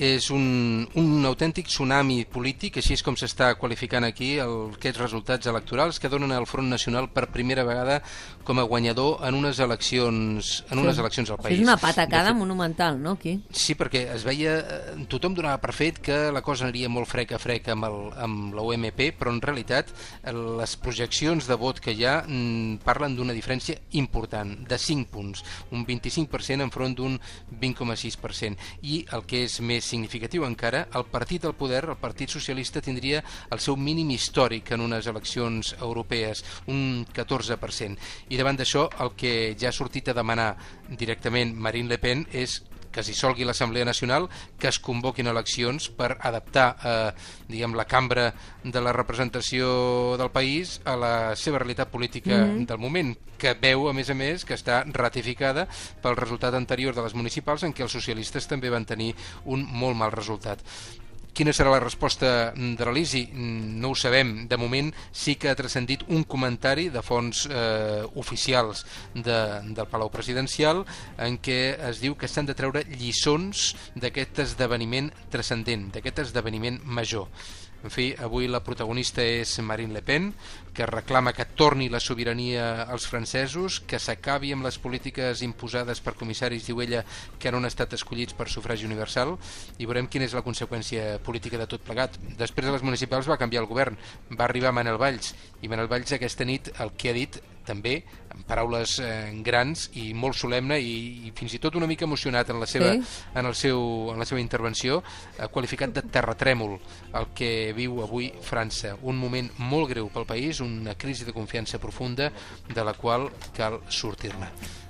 és un, un autèntic tsunami polític, així és com s'està qualificant aquí el, aquests resultats electorals que donen al Front Nacional per primera vegada com a guanyador en unes eleccions, en unes Sí. eleccions al país. és una patacada fet, monumental, no, aquí? Sí, perquè es veia, eh, tothom donava per fet que la cosa aniria molt frec a frec amb, el, amb la UMP, però en realitat eh, les projeccions de vot que hi ha mm, parlen d'una diferència important, de 5 punts, un 25% enfront d'un 20,6%. I el que és més significatiu encara, el partit al poder, el Partit Socialista, tindria el seu mínim històric en unes eleccions europees, un 14%. I davant d'això, el que ja ha sortit a demanar directament Marine Le Pen és que es dissolgui l'Assemblea Nacional, que es convoquin eleccions per adaptar eh, diguem, la cambra de la representació del país a la seva realitat política mm -hmm. del moment, que veu, a més a més, que està ratificada pel resultat anterior de les municipals en què els socialistes també van tenir un molt mal resultat. Quina serà la resposta de l'Elisi? No ho sabem. De moment sí que ha transcendit un comentari de fonts eh, oficials de, del Palau Presidencial en què es diu que s'han de treure lliçons d'aquest esdeveniment transcendent, d'aquest esdeveniment major. En fi, avui la protagonista és Marine Le Pen, que reclama que torni la sobirania als francesos, que s'acabi amb les polítiques imposades per comissaris, diu ella, que no han estat escollits per sufragi universal, i veurem quina és la conseqüència política de tot plegat. Després de les municipals va canviar el govern, va arribar Manel Valls, i Manel Valls aquesta nit el que ha dit també en paraules eh, grans i molt solemne i, i fins i tot una mica emocionat en la seva, Sí. en, el seu, en la seva intervenció ha qualificat de terratrèmol el que viu avui França un moment molt greu pel país una crisi de confiança profunda de la qual cal sortir-ne